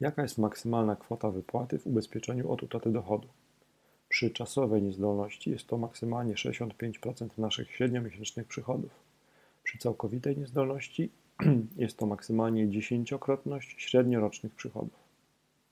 Jaka jest maksymalna kwota wypłaty w ubezpieczeniu od utraty dochodu? Przy czasowej niezdolności jest to maksymalnie 65% naszych średniomiesięcznych przychodów. Przy całkowitej niezdolności jest to maksymalnie dziesięciokrotność średniorocznych przychodów.